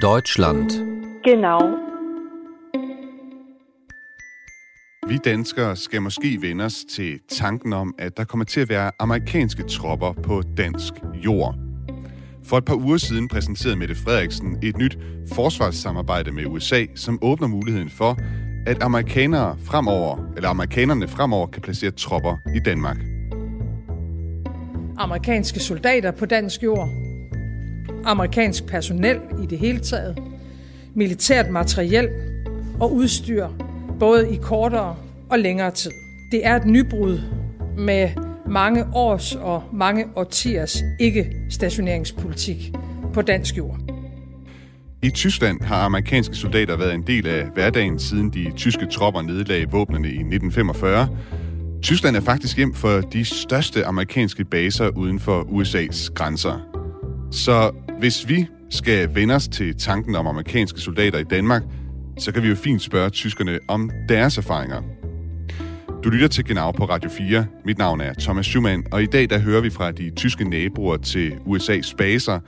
Deutschland. Genau. Vi danskere skal måske vende os til tanken om, at der kommer til at være amerikanske tropper på dansk jord. For et par uger siden præsenterede Mette Frederiksen et nyt forsvarssamarbejde med USA, som åbner muligheden for, at amerikanere fremover, eller amerikanerne fremover kan placere tropper i Danmark. Amerikanske soldater på dansk jord, amerikansk personel i det hele taget, militært materiel og udstyr, både i kortere og længere tid. Det er et nybrud med mange års og mange årtiers ikke-stationeringspolitik på dansk jord. I Tyskland har amerikanske soldater været en del af hverdagen siden de tyske tropper nedlagde våbnene i 1945. Tyskland er faktisk hjem for de største amerikanske baser uden for USA's grænser. Så hvis vi skal vende os til tanken om amerikanske soldater i Danmark, så kan vi jo fint spørge tyskerne om deres erfaringer. Du lytter til Genau på Radio 4. Mit navn er Thomas Schumann, og i dag der hører vi fra de tyske naboer til USA's baser,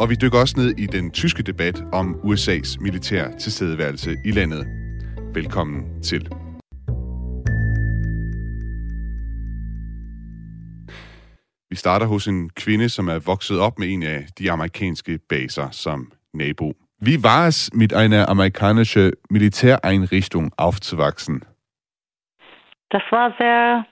og vi dykker også ned i den tyske debat om USA's militær tilstedeværelse i landet. Velkommen til. Vi starter hos en kvinde, som er vokset op med en af de amerikanske baser som nabo. Wie war es, mit einer amerikanischen Militäreinrichtung aufzuwachsen? Das war sehr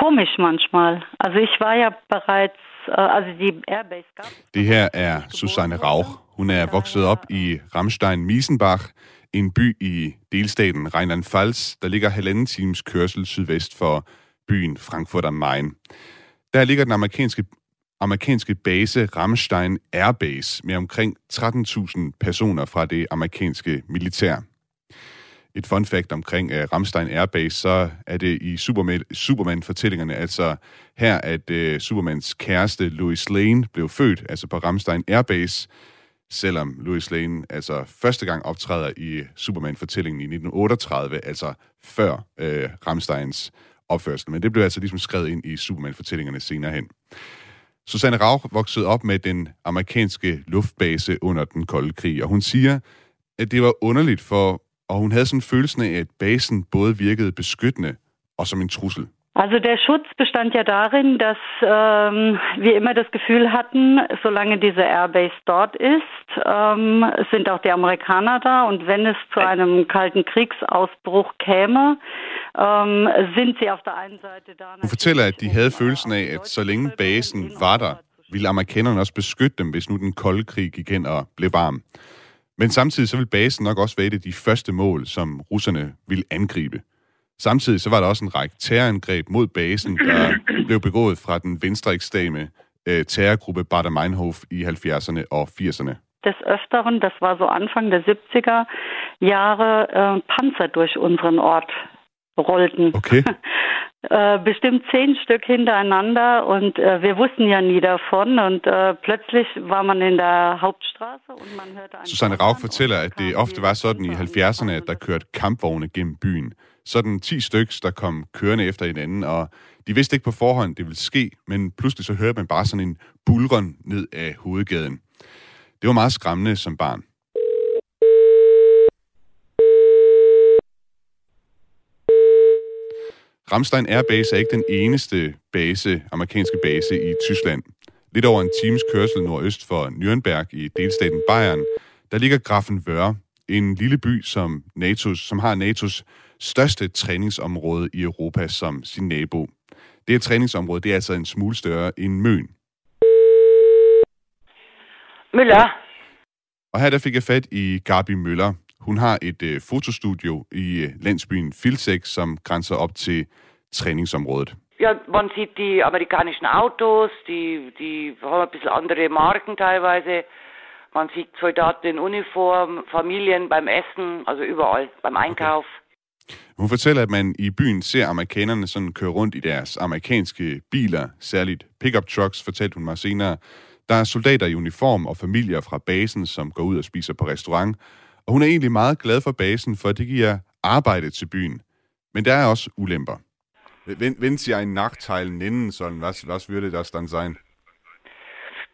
komisch manchmal. Also ich war ja bereits, äh, also die Airbase gab Det her er Susanne Rauch. Hun er vokset op i Ramstein-Miesenbach, en by i delstaten Rheinland-Pfalz, der ligger halvanden times kørsel sydvest for byen Frankfurt am Main. Der ligger den amerikanske, amerikanske base Ramstein Air Base med omkring 13.000 personer fra det amerikanske militær. Et fun fact omkring øh, uh, Ramstein Air Base, så er det i Superman, Superman-fortællingerne, altså her, at uh, Supermans kæreste Louis Lane blev født, altså på Ramstein Air Base, selvom Louis Lane altså første gang optræder i Superman-fortællingen i 1938, altså før øh, uh, Ramsteins opførsel. Men det blev altså ligesom skrevet ind i Superman-fortællingerne senere hen. Susanne Rauch voksede op med den amerikanske luftbase under den kolde krig, og hun siger, at det var underligt for, og hun havde sådan en følelse af, at basen både virkede beskyttende og som en trussel. Also der Schutz bestand ja darin, dass ähm, wir immer das Gefühl hatten, solange diese Airbase dort ist, ähm, sind auch die Amerikaner da und wenn es zu einem kalten Kriegsausbruch käme, ähm, sind sie auf der einen Seite da. Hun fortæller, at de havde følelsen af, at så længe basen var der, ville amerikanerne også beskytte dem, hvis nu den kolde krig gik hen og blev varm. Men samtidig så ville basen nok også være et af de første mål, som russerne ville angribe. Samtidig så var der også en række terrorangreb mod basen, der blev begået fra den venstreekstreme øh, terrorgruppe Bader Meinhof i 70'erne og 80'erne. Des Öfteren, das war so Anfang der 70er Jahre, äh, Panzer durch unseren Ort rollten. Okay. Äh, bestimmt zehn Stück hintereinander und äh, wir wussten ja nie davon und äh, plötzlich war man in der Hauptstraße und man hörte ein Susanne Rauch fortæller, at det ofte var sådan i 70'erne, at der kørte kampvogne gennem byen. Sådan 10 stykker, der kom kørende efter hinanden, og de vidste ikke på forhånd, det ville ske, men pludselig så hørte man bare sådan en bulren ned af hovedgaden. Det var meget skræmmende som barn. Ramstein Air Base er ikke den eneste base, amerikanske base i Tyskland. Lidt over en times kørsel nordøst for Nürnberg i delstaten Bayern, der ligger Grafenwöhr, en lille by, som, NATO's, som har NATO's største træningsområde i Europa som sin nabo. Det her træningsområde det er altså en smule større end Møn. Møller. Og her der fik jeg fat i Gabi Møller. Hun har et øh, fotostudio i øh, landsbyen Filsek, som grænser op til træningsområdet. Ja, man sieht die amerikanischen Autos, die, die haben ein bisschen andere Marken teilweise. Man sieht Soldaten in Uniform, Familien beim Essen, altså überall, beim Einkauf. Hun fortæller, at man i byen ser amerikanerne sådan køre rundt i deres amerikanske biler, særligt pickup trucks, fortalte hun mig senere. Der er soldater i uniform og familier fra basen, som går ud og spiser på restaurant. Og hun er egentlig meget glad for basen, for det giver arbejde til byen. Men der er også ulemper. Wenn, wenn Sie einen Nachteil nennen sollen, was, was würde das dann sein?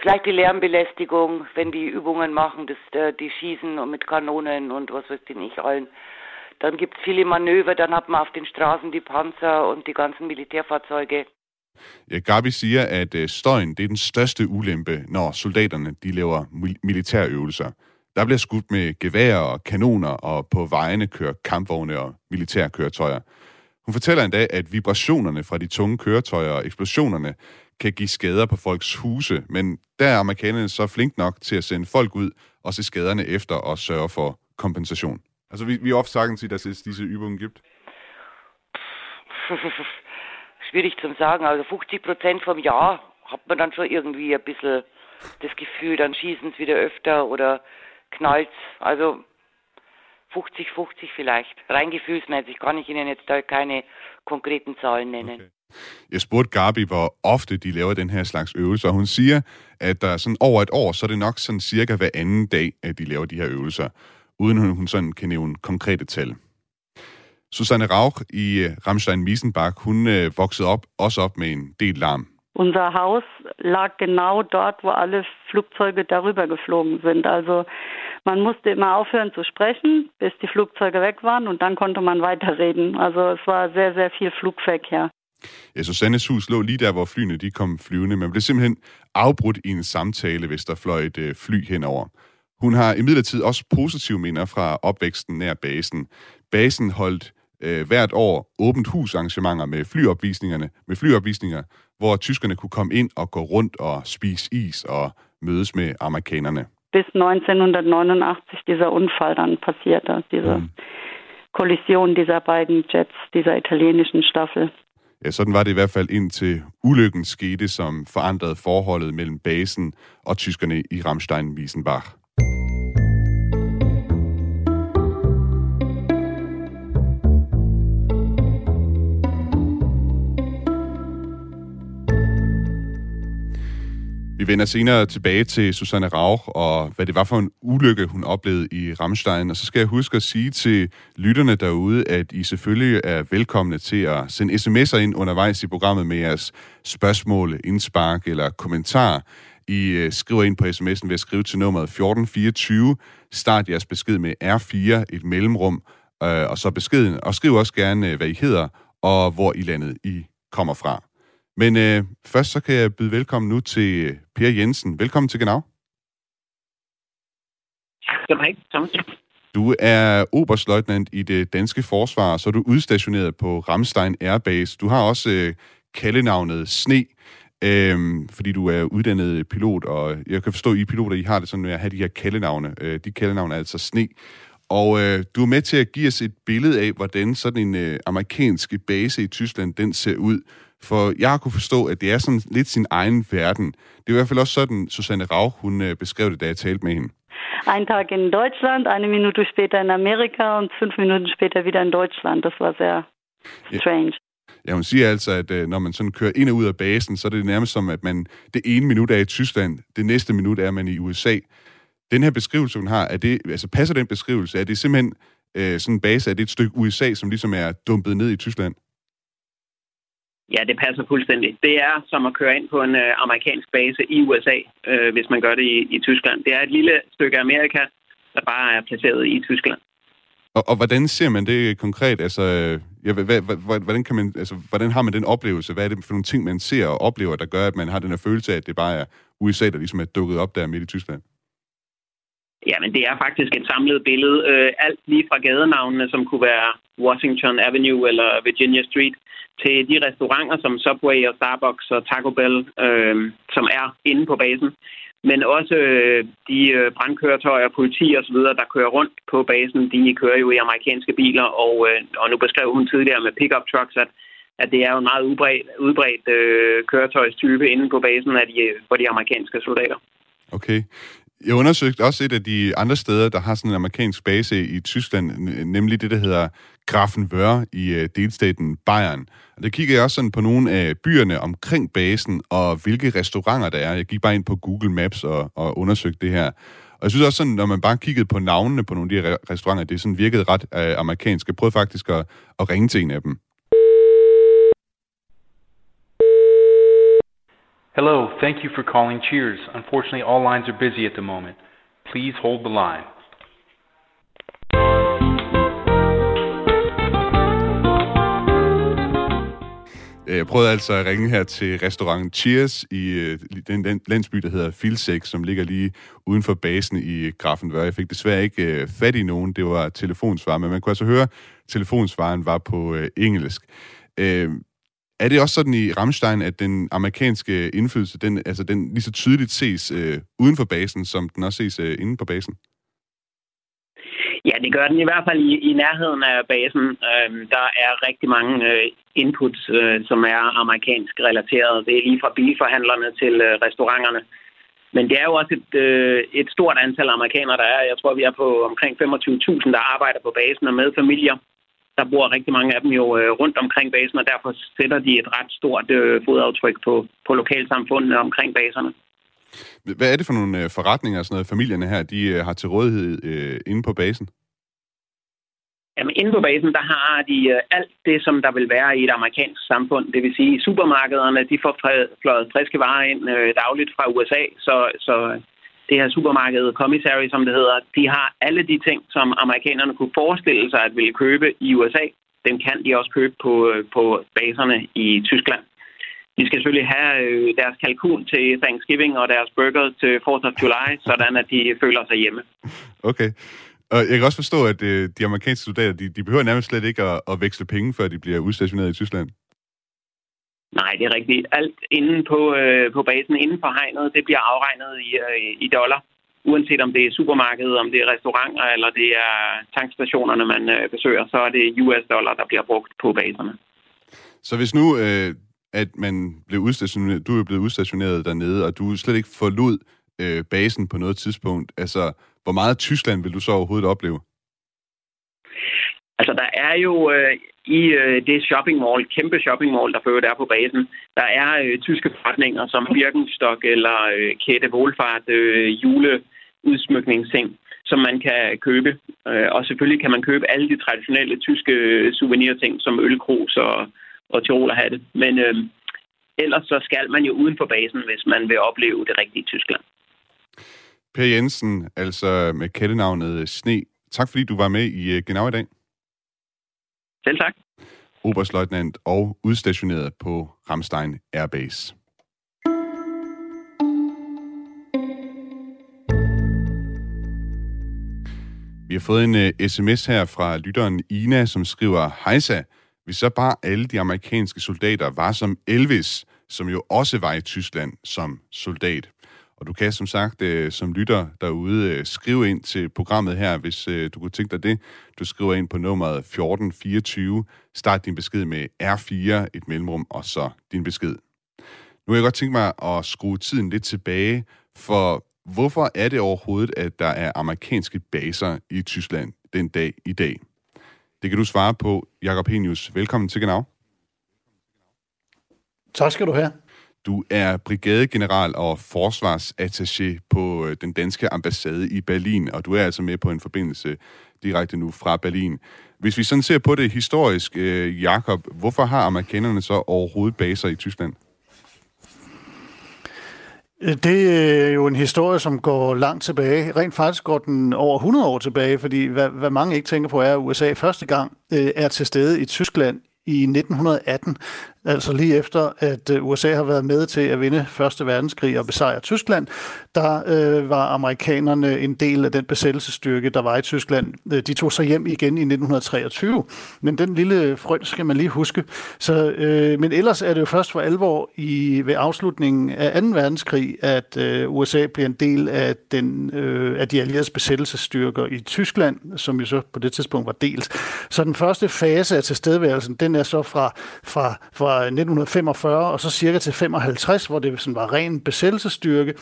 vielleicht die Lärmbelästigung, wenn die Übungen machen, das, äh, die schießen und mit Kanonen und was weiß ich nicht allen. Dann gibt es viele Manöver, dann hat man auf den Straßen die Panzer und die ganzen Militærfahrzeuge. Ja, Gabi siger, at øh, støjen det er den største ulempe, når soldaterne de laver militærøvelser. Der bliver skudt med geværer og kanoner, og på vejene kører kampvogne og militærkøretøjer. Hun fortæller endda, at vibrationerne fra de tunge køretøjer og eksplosionerne kan give skader på folks huse, men der er amerikanerne så flink nok til at sende folk ud og se skaderne efter og sørge for kompensation. Also wie, wie oft sagen Sie, dass es diese Übungen gibt? Schwierig zu sagen. Also 50 Prozent vom Jahr hat man dann schon irgendwie ein bisschen das Gefühl, dann schießen es wieder öfter oder knallt Also 50-50 vielleicht. Rein gefühlsmäßig kann ich Ihnen jetzt da keine konkreten Zahlen nennen. Okay. Jeg spurgte Gabi, hvor ofte de laver den her slags øvelser, og hun siger, at der sådan over et år, så er det nok sådan cirka hver anden dag, at de laver de her øvelser, uden hun sådan kan nævne konkrete tal. Susanne Rauch i øh, Ramstein-Miesenbach, hun øh, voksede op, også op med en del larm. Unser Haus lag genau dort, wo alle Flugzeuge darüber geflogen sind. Also man musste immer aufhören zu sprechen, bis die Flugzeuge weg waren und dann konnte man weiterreden. Also es war sehr, sehr viel Flugverkehr. Ja, Susannes hus lå lige der, hvor flyene de kom flyvende. Man blev simpelthen afbrudt i en samtale, hvis der fløj et øh, fly henover. Hun har imidlertid også positive minder fra opvæksten nær basen. Basen holdt øh, hvert år åbent husarrangementer med flyopvisningerne, med flyopvisninger, hvor tyskerne kunne komme ind og gå rundt og spise is og mødes med amerikanerne. Bis 1989 dieser Unfall dann passierte, diese mm. Kollision dieser beiden Jets, dieser italienischen Staffel. Ja, sådan var det i hvert fald indtil ulykken skete, som forandrede forholdet mellem basen og tyskerne i Ramstein-Wiesenbach. Vi vender senere tilbage til Susanne Rauch og hvad det var for en ulykke, hun oplevede i Ramstein. Og så skal jeg huske at sige til lytterne derude, at I selvfølgelig er velkomne til at sende sms'er ind undervejs i programmet med jeres spørgsmål, indspark eller kommentar. I øh, skriver ind på sms'en ved at skrive til nummeret 1424. Start jeres besked med R4, et mellemrum, øh, og så beskeden. Og skriv også gerne, øh, hvad I hedder og hvor i landet I kommer fra. Men øh, først så kan jeg byde velkommen nu til øh, Per Jensen. Velkommen til Genau. Du er oberstløjtnant i det danske forsvar, så er du udstationeret på Ramstein Airbase. Du har også øh, kaldenavnet Sne, øh, fordi du er uddannet pilot, og jeg kan forstå, at I piloter I har det sådan med at have de her kaldenavne. Øh, de kaldenavne er altså Sne. Og øh, du er med til at give os et billede af, hvordan sådan en øh, amerikansk base i Tyskland, den ser ud. For jeg har kunne forstå, at det er sådan lidt sin egen verden. Det er i hvert fald også sådan, Susanne Rauch, hun øh, beskrev det, da jeg talte med hende. Ein Tag in Deutschland, eine Minute später in Amerika und fünf Minuten später wieder in Deutschland. Das war sehr strange. Ja, hun siger altså, at øh, når man sådan kører ind og ud af basen, så er det nærmest som, at man det ene minut er i Tyskland, det næste minut er man i USA. Den her beskrivelse, hun har, er det, altså passer den beskrivelse? Er det simpelthen øh, sådan en base, er det et stykke USA, som ligesom er dumpet ned i Tyskland? Ja, det passer fuldstændig. Det er som at køre ind på en øh, amerikansk base i USA, øh, hvis man gør det i, i Tyskland. Det er et lille stykke Amerika, der bare er placeret i Tyskland. Og, og hvordan ser man det konkret? Altså, ja, hvad, hvad, hvordan, kan man, altså, hvordan har man den oplevelse? Hvad er det for nogle ting, man ser og oplever, der gør, at man har den her følelse af, at det bare er USA, der ligesom er dukket op der midt i Tyskland? Ja, men det er faktisk et samlet billede. Øh, alt lige fra gadenavnene, som kunne være Washington Avenue eller Virginia Street, til de restauranter som Subway og Starbucks og Taco Bell, øh, som er inde på basen. Men også øh, de øh, brandkøretøjer, politi og så videre, der kører rundt på basen, de kører jo i amerikanske biler, og, øh, og nu beskrev hun tidligere med pickup trucks, at, at det er jo en meget udbredt, udbredt øh, køretøjstype inde på basen af de, for de amerikanske soldater. Okay. Jeg undersøgte også et af de andre steder, der har sådan en amerikansk base i Tyskland, nemlig det, der hedder Grafenwöhr i øh, delstaten Bayern. Og der kigger jeg også sådan på nogle af byerne omkring basen, og hvilke restauranter der er. Jeg gik bare ind på Google Maps og, og undersøgte det her. Og jeg synes også sådan, når man bare kiggede på navnene på nogle af de her restauranter, det sådan virkede ret øh, amerikansk. Jeg prøvede faktisk at, at ringe til en af dem. Hello, thank you for calling Cheers. Unfortunately, all lines are busy at the moment. Please hold the line. Jeg prøvede altså at ringe her til restaurant Cheers i øh, den, den landsby, der hedder Filsæk, som ligger lige uden for basen i Grafenvør. Jeg fik desværre ikke øh, fat i nogen. Det var telefonsvar, men man kunne altså høre, at telefonsvaren var på øh, engelsk. Er det også sådan i Ramstein, at den amerikanske indflydelse, den, altså den lige så tydeligt ses øh, uden for basen, som den også ses øh, inde på basen? Ja, det gør den i hvert fald i, i nærheden af basen. Øhm, der er rigtig mange øh, inputs, øh, som er amerikansk relateret. Det er lige fra bilforhandlerne til øh, restauranterne. Men det er jo også et, øh, et stort antal amerikanere, der er. Jeg tror, vi er på omkring 25.000, der arbejder på basen og med familier. Der bor rigtig mange af dem jo øh, rundt omkring basen, og derfor sætter de et ret stort øh, fodaftryk på, på lokalsamfundene omkring baserne. Hvad er det for nogle øh, forretninger, sådan noget, familierne her, de øh, har til rådighed øh, inde på basen? Jamen, inde på basen, der har de øh, alt det, som der vil være i et amerikansk samfund. Det vil sige, supermarkederne, de får fløjet friske varer ind øh, dagligt fra USA, så, så det her supermarked Commissary, som det hedder, de har alle de ting, som amerikanerne kunne forestille sig at ville købe i USA. Dem kan de også købe på, øh, på baserne i Tyskland. De skal selvfølgelig have øh, deres kalkun til Thanksgiving og deres burger til 4th of July, sådan at de føler sig hjemme. Okay. Og jeg kan også forstå, at øh, de amerikanske soldater, de, de behøver nærmest slet ikke at, at veksle penge, før de bliver udstationeret i Tyskland. Nej, det er rigtigt. Alt inde på, øh, på basen, inden for hegnet, det bliver afregnet i, øh, i dollar. Uanset om det er supermarkedet, om det er restauranter, eller det er tankstationerne, man øh, besøger, så er det US dollar, der bliver brugt på baserne. Så hvis nu, øh, at man blev udstationeret, du er blevet udstationeret dernede, og du slet ikke forlod øh, basen på noget tidspunkt, altså, hvor meget Tyskland vil du så overhovedet opleve? Altså, der er jo øh, i øh, det shopping mall, kæmpe shopping mall, der fører der på basen, der er øh, tyske forretninger som Birkenstock eller øh, Kette Wohlfahrt øh, juleudsmykningsting, som man kan købe. Øh, og selvfølgelig kan man købe alle de traditionelle tyske souvenirting, som ølkrus og, og tirolerhatte. Men øh, ellers så skal man jo uden for basen, hvis man vil opleve det rigtige Tyskland. Per Jensen, altså med kættenavnet Sne. Tak fordi du var med i øh, Genau i dag. Selv tak. Oberstløjtnant og udstationeret på Ramstein Airbase. Vi har fået en øh, uh, sms her fra lytteren Ina, som skriver, Hejsa, hvis så bare alle de amerikanske soldater var som Elvis, som jo også var i Tyskland som soldat. Og du kan som sagt øh, som lytter derude øh, skrive ind til programmet her, hvis øh, du kunne tænke dig det. Du skriver ind på nummeret 1424. Start din besked med R4, et mellemrum, og så din besked. Nu vil jeg godt tænke mig at skrue tiden lidt tilbage, for hvorfor er det overhovedet, at der er amerikanske baser i Tyskland den dag i dag? Det kan du svare på, Jakob Henius. Velkommen til Genau. Tak skal du have. Du er brigadegeneral og forsvarsattaché på øh, den danske ambassade i Berlin, og du er altså med på en forbindelse direkte nu fra Berlin. Hvis vi sådan ser på det historisk, øh, Jakob, hvorfor har amerikanerne så overhovedet baser i Tyskland? Øh, det er jo en historie, som går langt tilbage. Rent faktisk går den over 100 år tilbage, fordi hvad, hvad mange ikke tænker på er, at USA første gang øh, er til stede i Tyskland i 1918, altså lige efter, at øh, USA har været med til at vinde Første Verdenskrig og besejre Tyskland, der øh, var amerikanerne en del af den besættelsesstyrke, der var i Tyskland. Øh, de tog sig hjem igen i 1923, men den lille frøn skal man lige huske. Så, øh, men ellers er det jo først for alvor i, ved afslutningen af 2. verdenskrig, at øh, USA bliver en del af, den, øh, af de allieredes besættelsesstyrker i Tyskland, som jo så på det tidspunkt var delt. Så den første fase af tilstedeværelsen, den er så fra, fra, fra 1945 og så cirka til 55, hvor det sådan var ren besættelsesstyrke.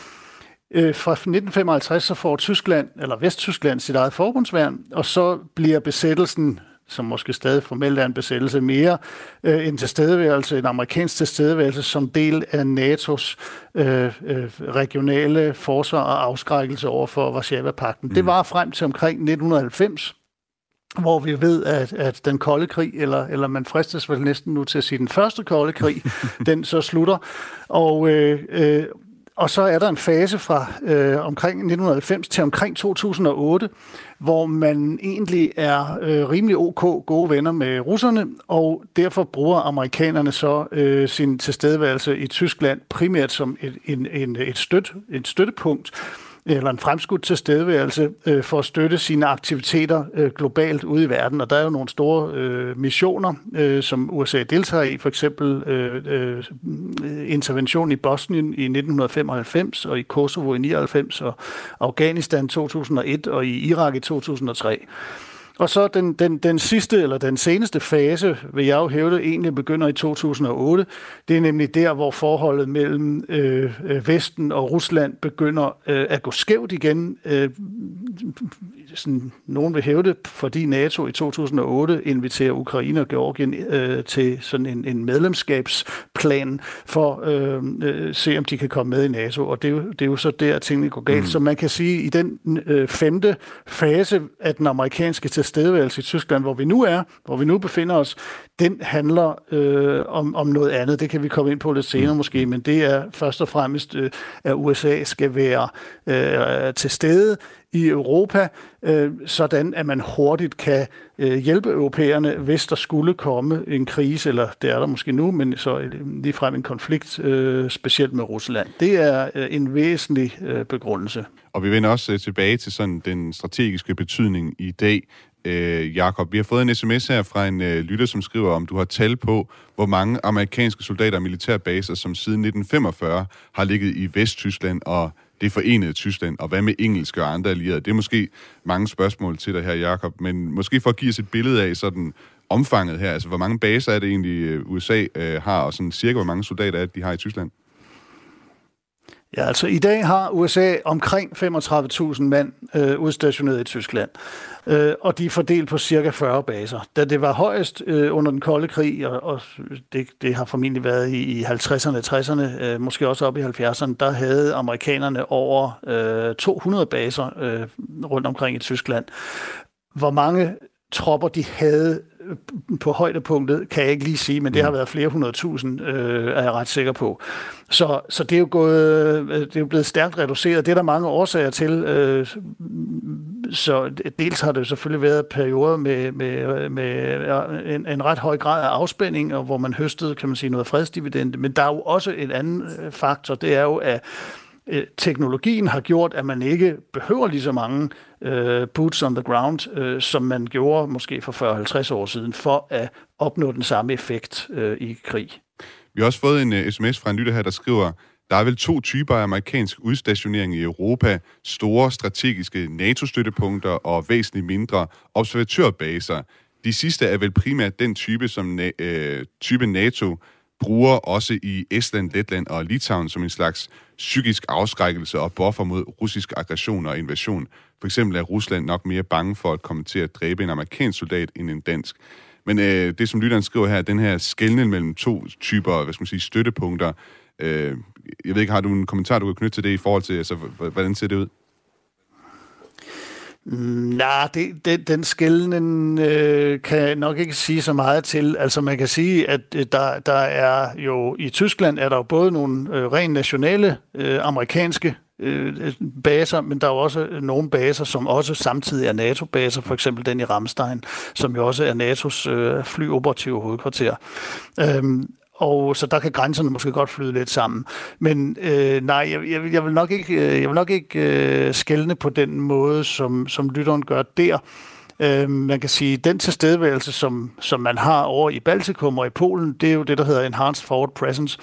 Øh, fra 1955 så får Tyskland, eller Vesttyskland, sit eget forbundsværn, og så bliver besættelsen som måske stadig formelt er en besættelse, mere øh, en tilstedeværelse, en amerikansk tilstedeværelse som del af NATO's øh, øh, regionale forsvar og afskrækkelse over for Varsava-pakten. Mm. Det var frem til omkring 1990, hvor vi ved, at, at den kolde krig, eller, eller man fristes vel næsten nu til at sige den første kolde krig, den så slutter. Og, øh, øh, og så er der en fase fra øh, omkring 1990 til omkring 2008, hvor man egentlig er øh, rimelig ok gode venner med russerne, og derfor bruger amerikanerne så øh, sin tilstedeværelse i Tyskland primært som et, en, en, et, støt, et støttepunkt eller en fremskudt tilstedeværelse øh, for at støtte sine aktiviteter øh, globalt ude i verden. Og der er jo nogle store øh, missioner, øh, som USA deltager i, for eksempel øh, øh, intervention i Bosnien i 1995 og i Kosovo i 99 og Afghanistan 2001 og i Irak i 2003. Og så den, den, den sidste, eller den seneste fase, vil jeg jo hævde, egentlig begynder i 2008. Det er nemlig der, hvor forholdet mellem øh, øh, Vesten og Rusland begynder øh, at gå skævt igen. Øh, sådan, nogen vil hævde, fordi NATO i 2008 inviterer Ukraine og Georgien øh, til sådan en, en medlemskabsplan for at øh, øh, se, om de kan komme med i NATO. Og det er jo, det er jo så der, tingene går galt. Mm. Så man kan sige, at i den øh, femte fase af den amerikanske tilstedeværelse i Tyskland, hvor vi nu er, hvor vi nu befinder os, den handler øh, om, om noget andet. Det kan vi komme ind på lidt senere mm. måske, men det er først og fremmest, øh, at USA skal være øh, til stede i Europa, øh, sådan at man hurtigt kan øh, hjælpe europæerne, hvis der skulle komme en krise, eller det er der måske nu, men så øh, ligefrem en konflikt, øh, specielt med Rusland. Det er øh, en væsentlig øh, begrundelse. Og vi vender også øh, tilbage til sådan den strategiske betydning i dag. Øh, Jakob, vi har fået en sms her fra en øh, lytter, som skriver, om du har tal på, hvor mange amerikanske soldater og militærbaser, som siden 1945 har ligget i Vesttyskland og det forenede Tyskland, og hvad med engelske og andre allierede? Det er måske mange spørgsmål til dig her, Jakob, men måske for at give os et billede af sådan omfanget her, altså hvor mange baser er det egentlig, øh, USA øh, har, og sådan cirka hvor mange soldater er det, de har i Tyskland? Ja, altså i dag har USA omkring 35.000 mand øh, udstationeret i Tyskland, øh, og de er fordelt på cirka 40 baser. Da det var højest øh, under den kolde krig, og, og det, det har formentlig været i, i 50'erne, 60'erne, øh, måske også op i 70'erne, der havde amerikanerne over øh, 200 baser øh, rundt omkring i Tyskland. Hvor mange tropper de havde på højdepunktet, kan jeg ikke lige sige, men det har mm. været flere hundredtusind, øh, er jeg ret sikker på. Så, så det, er jo gået, øh, det er jo blevet stærkt reduceret. Det er der mange årsager til. Øh, så dels har det selvfølgelig været perioder med, med, med en, en ret høj grad af afspænding, og hvor man høstede, kan man sige, noget fredsdividende. Men der er jo også en anden øh, faktor, det er jo, at øh, teknologien har gjort, at man ikke behøver lige så mange øh, boots on the ground, øh, som man gjorde måske for 40-50 år siden, for at opnå den samme effekt øh, i krig. Vi har også fået en uh, sms fra en lytter her, der skriver, der er vel to typer af amerikansk udstationering i Europa. Store strategiske NATO-støttepunkter og væsentligt mindre observatørbaser. De sidste er vel primært den type, som øh, type NATO bruger også i Estland, Letland og Litauen som en slags psykisk afskrækkelse og buffer mod russisk aggression og invasion. For eksempel er Rusland nok mere bange for at komme til at dræbe en amerikansk soldat end en dansk. Men øh, det, som lytteren skriver her, den her skældning mellem to typer, hvad skal man sige, støttepunkter, øh, jeg ved ikke, har du en kommentar, du kan knytte til det i forhold til, altså, hvordan ser det ud? Nej, det, det, den skældning øh, kan jeg nok ikke sige så meget til. Altså man kan sige, at øh, der, der er jo i Tyskland er der jo både nogle øh, rent nationale øh, amerikanske øh, baser, men der er jo også øh, nogle baser, som også samtidig er NATO-baser, for eksempel den i Ramstein, som jo også er NATO's øh, flyoperative hovedkvarter. Øhm, og så der kan grænserne måske godt flyde lidt sammen. Men øh, nej, jeg, jeg, vil nok ikke, øh, jeg vil nok ikke øh, skælne på den måde, som, som lytteren gør der. Øh, man kan sige, den tilstedeværelse, som, som man har over i Baltikum og i Polen, det er jo det, der hedder Enhanced Forward Presence.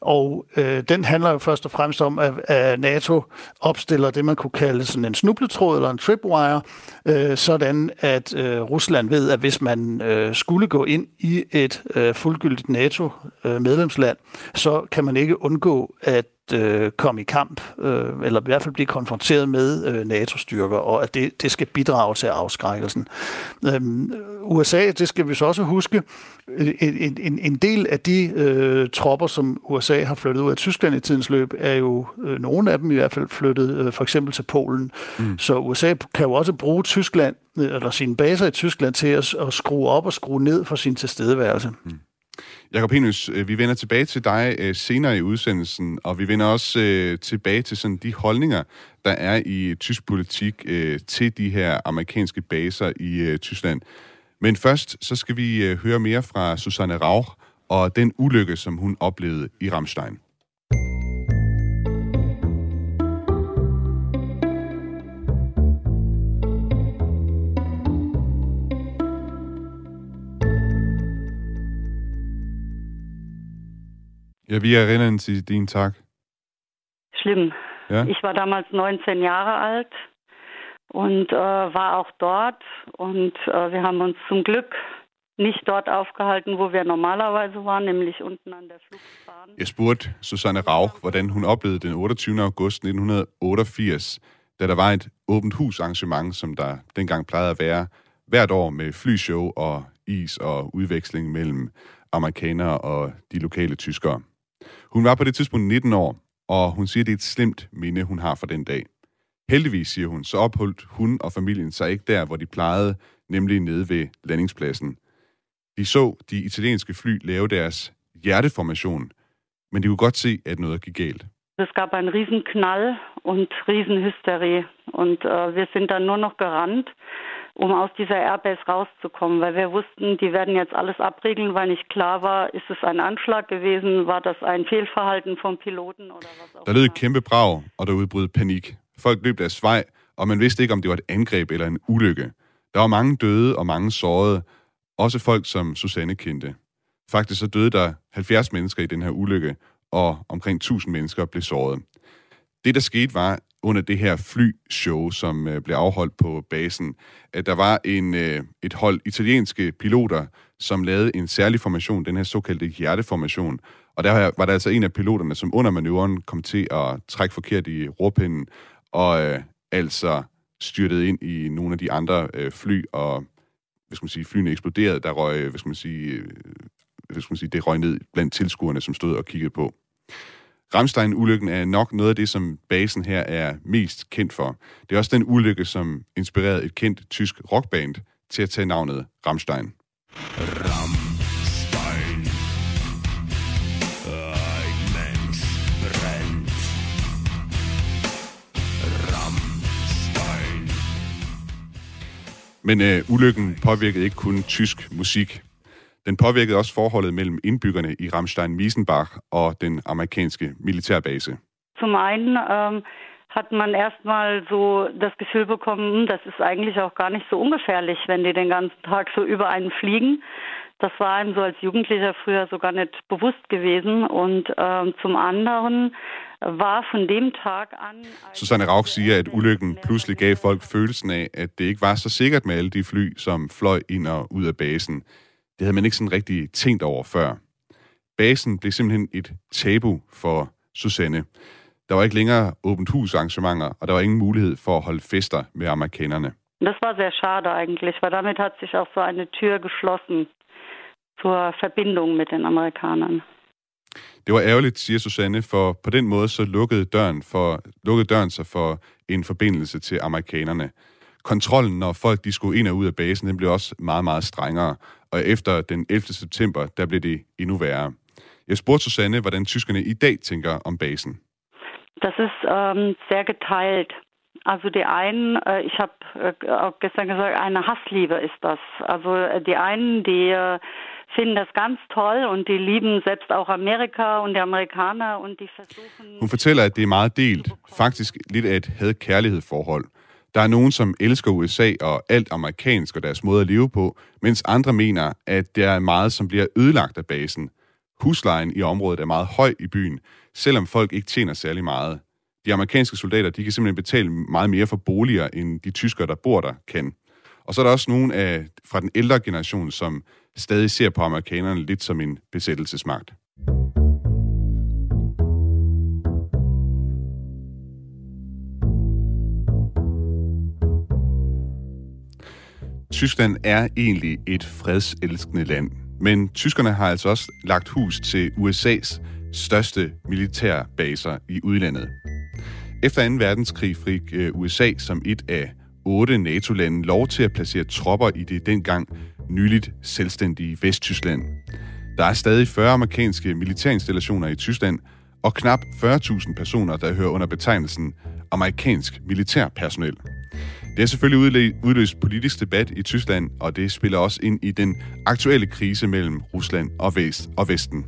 Og øh, den handler jo først og fremmest om, at, at NATO opstiller det, man kunne kalde sådan en snubletråd eller en tripwire, øh, sådan at øh, Rusland ved, at hvis man øh, skulle gå ind i et øh, fuldgyldigt NATO-medlemsland, øh, så kan man ikke undgå at øh, komme i kamp, øh, eller i hvert fald blive konfronteret med øh, NATO-styrker, og at det, det skal bidrage til afskrækkelsen. Øh, USA, det skal vi så også huske, en, en, en del af de øh, tropper, som USA har flyttet ud af Tyskland i tidens løb, er jo øh, nogle af dem i hvert fald flyttet øh, for eksempel til Polen. Mm. Så USA kan jo også bruge Tyskland, øh, eller sine baser i Tyskland, til at, at skrue op og skrue ned for sin tilstedeværelse. Mm. Jakob Henius, øh, vi vender tilbage til dig øh, senere i udsendelsen, og vi vender også øh, tilbage til sådan de holdninger, der er i tysk politik til de her amerikanske baser i Tyskland. Men først så skal vi høre mere fra Susanne Rauch og den ulykke, som hun oplevede i Ramstein. Ja, wie erinnern Sie den Tag? Schlimm. Ja? Ich war damals 19 Jahre alt und äh, war auch dort und äh, wir haben uns zum Glück nicht dort aufgehalten, hvor vi normalerweise var, nemlig unten an der Flugbahn. Jeg spurgte Susanne Rauch, hvordan hun oplevede den 28. august 1988, da der var et åbent hus arrangement, som der dengang plejede at være hvert år med flyshow og is og udveksling mellem amerikanere og de lokale tyskere. Hun var på det tidspunkt 19 år, og hun siger, at det er et slemt minde, hun har for den dag. Heldigvis, siger hun, så opholdt hun og familien sig ikke der, hvor de plejede, nemlig nede ved landingspladsen. De så de italienske fly lave deres hjerteformation, men de kunne godt se, at noget gik galt. Es gab einen riesen Knall und riesen Hysterie und äh, wir sind dann nur noch gerannt um aus dieser Airbase rauszukommen, weil wir wussten, die werden jetzt alles abriegeln, weil nicht klar war, ist es ein Anschlag gewesen, var das ein Fehlverhalten vom Piloten oder was auch Der lød et kæmpe brag, og der udbrød panik. Folk løb deres vej, og man vidste ikke, om det var et angreb eller en ulykke. Der var mange døde og mange sårede, også folk, som Susanne kendte. Faktisk så døde der 70 mennesker i den her ulykke, og omkring 1000 mennesker blev såret. Det, der skete, var, under det her flyshow, som øh, blev afholdt på basen, at der var en, øh, et hold italienske piloter, som lavede en særlig formation, den her såkaldte hjerteformation. Og der var der altså en af piloterne, som under manøvren kom til at trække forkert i råpinden, og øh, altså styrtede ind i nogle af de andre øh, fly, og hvad skal man sige, flyene eksploderede, der røg, øh, hvad skal man sige, øh, hvad skal man sige, det røg ned blandt tilskuerne, som stod og kiggede på. Ramstein-ulykken er nok noget af det, som basen her er mest kendt for. Det er også den ulykke, som inspirerede et kendt tysk rockband til at tage navnet Ramstein. Ramstein. Men øh, ulykken påvirkede ikke kun tysk musik. Den påvirkede også forholdet mellem indbyggerne i Ramstein-Wiesenbach og den amerikanske militærbase. Zum einen ähm, hat man erstmal so das Gefühl bekommen, hm, das ist eigentlich auch gar nicht so ungefährlich, wenn die den ganzen Tag so über einen fliegen. Das war einem so als Jugendlicher früher so gar nicht bewusst gewesen. Und ähm, zum anderen var von dem Tag an... Susanne Rauch siger, at ulykken pludselig gav folk følelsen af, at det ikke var så sikkert med alle de fly, som fløj ind og ud af basen. Det havde man ikke sådan rigtig tænkt over før. Basen blev simpelthen et tabu for Susanne. Der var ikke længere åbent hus arrangementer, og der var ingen mulighed for at holde fester med amerikanerne. Das war sehr schade eigentlich, weil damit hat sich auch so eine Tür geschlossen zur Verbindung mit den Amerikanern. Det var ærgerligt, siger Susanne, for på den måde så lukkede døren, for, lukkede døren sig for en forbindelse til amerikanerne. Kontrollen, når folk de skulle ind og ud af basen, den blev også meget, meget strengere og efter den 11. september, der blev det endnu værre. Jeg spurgte Susanne, hvordan tyskerne i dag tænker om basen. Das ist ähm, sehr geteilt. Also die einen, äh, ich habe äh, auch gestern gesagt, eine Hassliebe ist das. Also äh, die einen, die äh, finden das ganz toll und die lieben selbst auch Amerika und die Amerikaner und die versuchen... Hun fortæller, at det er meget delt. Faktisk lidt af et had-kærlighed-forhold. Der er nogen, som elsker USA og alt amerikansk og deres måde at leve på, mens andre mener, at der er meget, som bliver ødelagt af basen. Huslejen i området er meget høj i byen, selvom folk ikke tjener særlig meget. De amerikanske soldater de kan simpelthen betale meget mere for boliger, end de tyskere, der bor der, kan. Og så er der også nogen af, fra den ældre generation, som stadig ser på amerikanerne lidt som en besættelsesmagt. Tyskland er egentlig et fredselskende land, men tyskerne har altså også lagt hus til USA's største militærbaser i udlandet. Efter 2. verdenskrig fik øh, USA som et af otte NATO-lande lov til at placere tropper i det dengang nyligt selvstændige Vesttyskland. Der er stadig 40 amerikanske militærinstallationer i Tyskland, og knap 40.000 personer, der hører under betegnelsen amerikansk militærpersonel. Det har selvfølgelig udløst politisk debat i Tyskland, og det spiller også ind i den aktuelle krise mellem Rusland og, Vest og Vesten.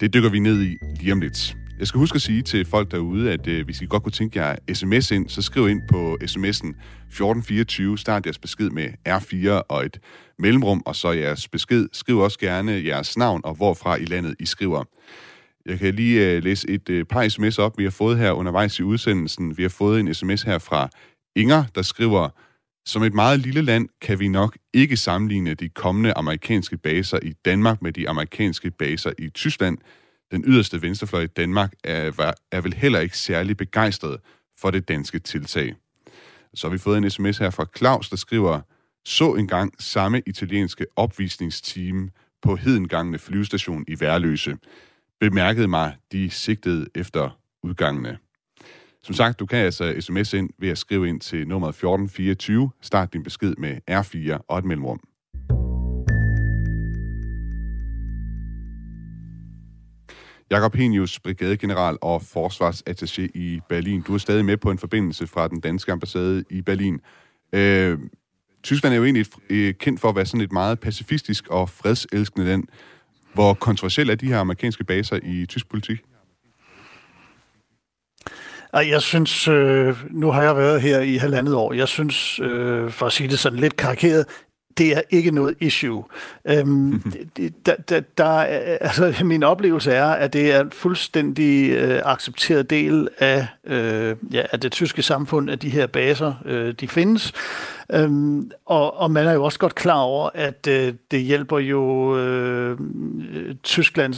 Det dykker vi ned i lige om lidt. Jeg skal huske at sige til folk derude, at øh, hvis I godt kunne tænke jer sms ind, så skriv ind på sms'en 1424, start jeres besked med R4 og et mellemrum, og så jeres besked. Skriv også gerne jeres navn og hvorfra i landet I skriver. Jeg kan lige øh, læse et øh, par sms op, vi har fået her undervejs i udsendelsen. Vi har fået en sms her fra Inger, der skriver, som et meget lille land kan vi nok ikke sammenligne de kommende amerikanske baser i Danmark med de amerikanske baser i Tyskland. Den yderste venstrefløj i Danmark er, er vel heller ikke særlig begejstret for det danske tiltag. Så har vi fået en sms her fra Claus, der skriver, så engang samme italienske opvisningsteam på Hedengangene flyvestation i Værløse. Bemærkede mig, de sigtede efter udgangene. Som sagt, du kan altså sms ind ved at skrive ind til nummer 1424. Start din besked med R4 og et mellemrum. Jakob Henius, brigadegeneral og forsvarsattaché i Berlin. Du er stadig med på en forbindelse fra den danske ambassade i Berlin. Øh, Tyskland er jo egentlig øh, kendt for at være sådan et meget pacifistisk og fredselskende land. Hvor kontroversielt er de her amerikanske baser i tysk politik? Ej, jeg synes, øh, nu har jeg været her i halvandet år, jeg synes, øh, for at sige det sådan lidt karikeret, det er ikke noget issue. Øhm, der, der, der, altså, min oplevelse er, at det er en fuldstændig øh, accepteret del af, øh, ja, af det tyske samfund, at de her baser øh, de findes. Øhm, og, og man er jo også godt klar over, at øh, det hjælper jo øh, Tyskland,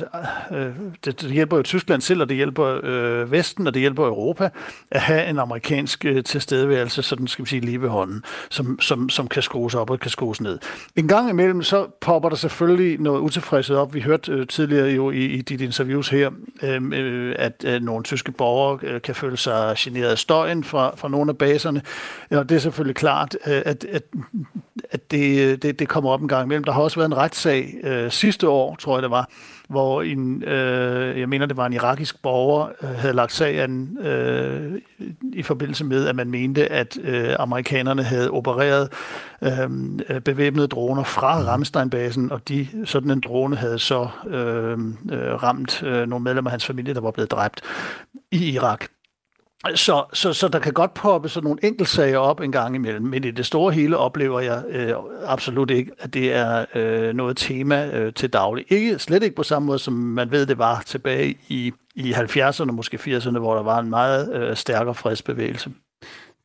øh, det, det hjælper jo Tyskland selv, og det hjælper øh, Vesten, og det hjælper Europa at have en amerikansk øh, tilstedeværelse, sådan skal vi sige lige ved hånden, som, som, som kan skrues op og kan skrues ned. En gang imellem, så popper der selvfølgelig noget utilfredshed op. Vi hørte øh, tidligere jo i, i dit interviews her, øh, øh, at øh, nogle tyske borgere øh, kan føle sig generet af støjen fra, fra nogle af baserne, og det er selvfølgelig klart, øh, at, at, at det, øh, det, det kommer op en gang imellem. Der har også været en retssag øh, sidste år, tror jeg det var, hvor en, øh, jeg mener det var en irakisk borger, øh, havde lagt sagen øh, i forbindelse med, at man mente, at øh, amerikanerne havde opereret øh, bevæbnede droner fra Ramstein-basen, og de, sådan en drone havde så øh, øh, ramt øh, nogle medlemmer af hans familie, der var blevet dræbt i Irak. Så, så, så der kan godt poppe sådan nogle enkeltsager op en gang imellem, men i det store hele oplever jeg øh, absolut ikke, at det er øh, noget tema øh, til daglig. Ikke, slet ikke på samme måde, som man ved, det var tilbage i, i 70'erne, måske 80'erne, hvor der var en meget øh, stærkere fredsbevægelse.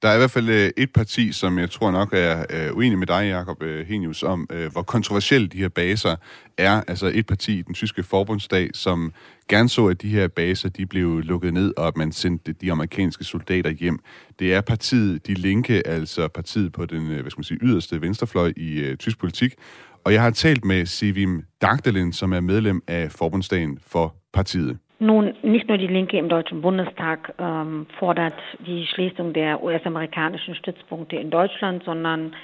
Der er i hvert fald øh, et parti, som jeg tror nok er øh, uenig med dig, Jacob øh, Henius, om øh, hvor kontroversielle de her baser er. Altså et parti i den tyske forbundsdag, som gerne så, at de her baser de blev lukket ned, og at man sendte de amerikanske soldater hjem. Det er partiet De Linke, altså partiet på den øh, hvad skal man sige, yderste venstrefløj i øh, tysk politik. Og jeg har talt med Sivim Dagdalen, som er medlem af forbundsdagen for partiet. Nun, nicht nur die Linke im Deutschen Bundestag ähm, fordert die Schließung der US-amerikanischen Stützpunkte in Deutschland, sondern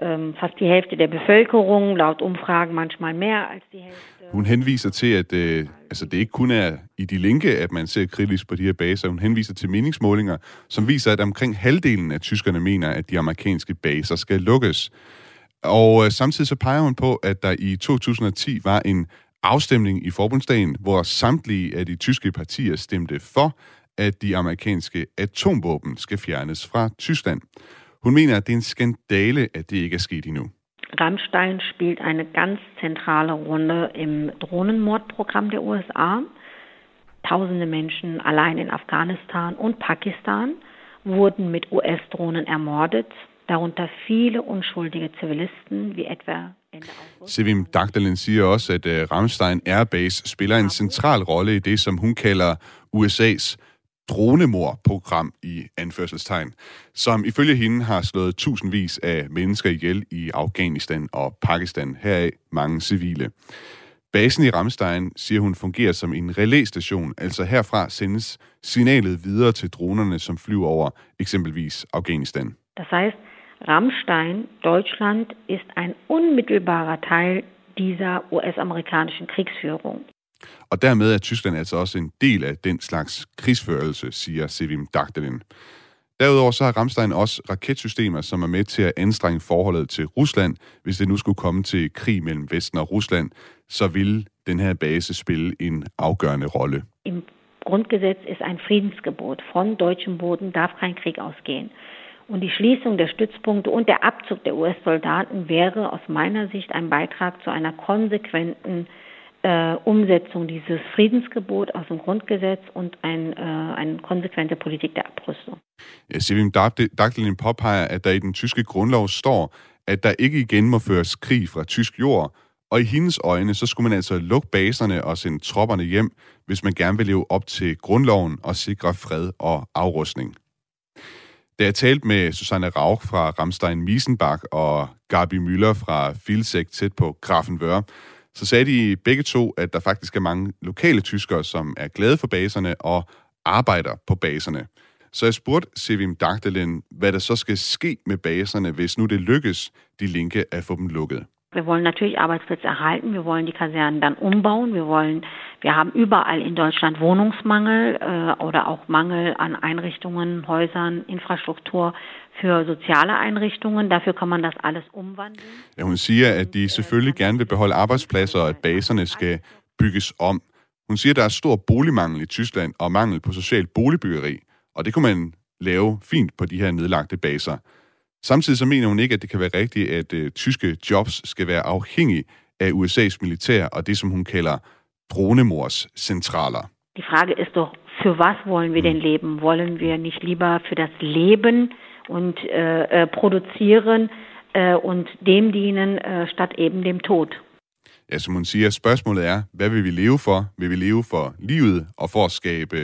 ähm, fast die Hälfte der Bevölkerung, laut Umfragen manchmal mehr als die Hälfte. Hun henviser til, at øh, altså det ikke kun er i de linke, at man ser kritisk på de her baser. Hun henviser til meningsmålinger, som viser, at omkring halvdelen af tyskerne mener, at de amerikanske baser skal lukkes. Og øh, samtidig så peger hun på, at der i 2010 var en afstemning i forbundsdagen, hvor samtlige af de tyske partier stemte for, at de amerikanske atomvåben skal fjernes fra Tyskland. Hun mener, at det er en skandale, at det ikke er sket endnu. Rammstein spielt eine ganz zentrale Rolle im Drohnenmordprogramm der USA. Tausende Menschen allein in Afghanistan und Pakistan wurden mit US-Drohnen ermordet, darunter viele unschuldige Zivilisten, wie etwa Sevim Dagdalen siger også, at uh, Ramstein Airbase spiller en central rolle i det, som hun kalder USA's dronemor-program i anførselstegn, som ifølge hende har slået tusindvis af mennesker ihjel i Afghanistan og Pakistan, heraf mange civile. Basen i Ramstein, siger hun, fungerer som en relæstation, altså herfra sendes signalet videre til dronerne, som flyver over eksempelvis Afghanistan. Das heißt, Ramstein, Deutschland, ist ein unmittelbarer Teil dieser US-amerikanischen Kriegsführung. Og dermed er Tyskland altså også en del af den slags krigsførelse, siger Sevim Dagdalen. Derudover så har Ramstein også raketsystemer, som er med til at anstrenge forholdet til Rusland. Hvis det nu skulle komme til krig mellem Vesten og Rusland, så vil den her base spille en afgørende rolle. Im Grundgesetz ist ein Friedensgebot. Von deutschem Boden darf kein Krieg ausgehen. Und die Schließung der Stützpunkte und der Abzug der US-Soldaten wäre aus meiner Sicht ein Beitrag zu einer konsequenten äh, Umsetzung dieses Friedensgebot aus dem Grundgesetz und ein, äh, eine konsequente Politik der Abrüstung. Ja, Sevim Dagdelin påpeger, at der i den tyske grundlov står, at der ikke igen må føres krig fra tysk jord, og i hendes øjne, så skulle man altså lukke baserne og sende tropperne hjem, hvis man gerne vil leve op til grundloven og sikre fred og afrustning. Da jeg talte med Susanne Rauch fra Ramstein Miesenbach og Gabi Müller fra Filsek tæt på Grafenwør, så sagde de begge to, at der faktisk er mange lokale tyskere, som er glade for baserne og arbejder på baserne. Så jeg spurgte Sevim Dagdalen, hvad der så skal ske med baserne, hvis nu det lykkes de linke at få dem lukket. Wir wollen natürlich Arbeitsplätze erhalten, wir wollen die Kasernen dann umbauen, wir wollen, wir haben überall in Deutschland Wohnungsmangel äh, oder auch Mangel an Einrichtungen, Häusern, Infrastruktur für soziale Einrichtungen. Dafür kann man das alles umwandeln. Ja, hun siger, at de selvfølgelig gerne vil beholde arbejdspladser, og at baserne skal bygges om. Hun siger, at der er stor boligmangel i Tyskland og mangel på socialt boligbyggeri, og det kunne man lave fint på de her nedlagte baser. Samtidig så mener hun ikke, at det kan være rigtigt, at uh, tyske jobs skal være afhængige af USA's militær og det, som hun kalder dronemors centraler. Die Frage ist doch, für was wollen wir denn leben? Wollen wir nicht lieber für das Leben und äh, äh, produzieren äh, und dem dienen, äh, statt eben dem Tod? Ja, som hun siger, spørgsmålet er, hvad vil vi leve for? Vil vi leve for livet og for at skabe,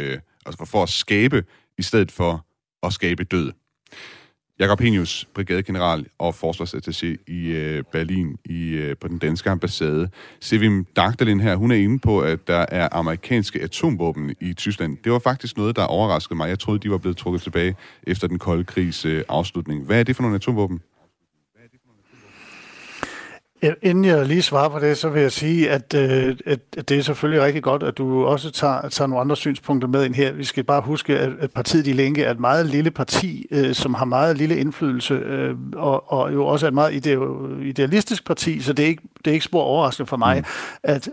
altså for at skabe i stedet for at skabe død? Jakob Henius, brigadegeneral og forsvarsattaché i øh, Berlin i, øh, på den danske ambassade. Sevim Dagdalin her, hun er inde på, at der er amerikanske atomvåben i Tyskland. Det var faktisk noget, der overraskede mig. Jeg troede, de var blevet trukket tilbage efter den kolde krigs øh, afslutning. Hvad er det for nogle atomvåben? Inden jeg lige svarer på det, så vil jeg sige, at, øh, at det er selvfølgelig rigtig godt, at du også tager, tager nogle andre synspunkter med ind her. Vi skal bare huske, at partiet De Linke er et meget lille parti, øh, som har meget lille indflydelse, øh, og, og jo også er et meget idealistisk parti, så det er ikke, det er ikke spor overraskende for mig, mm. at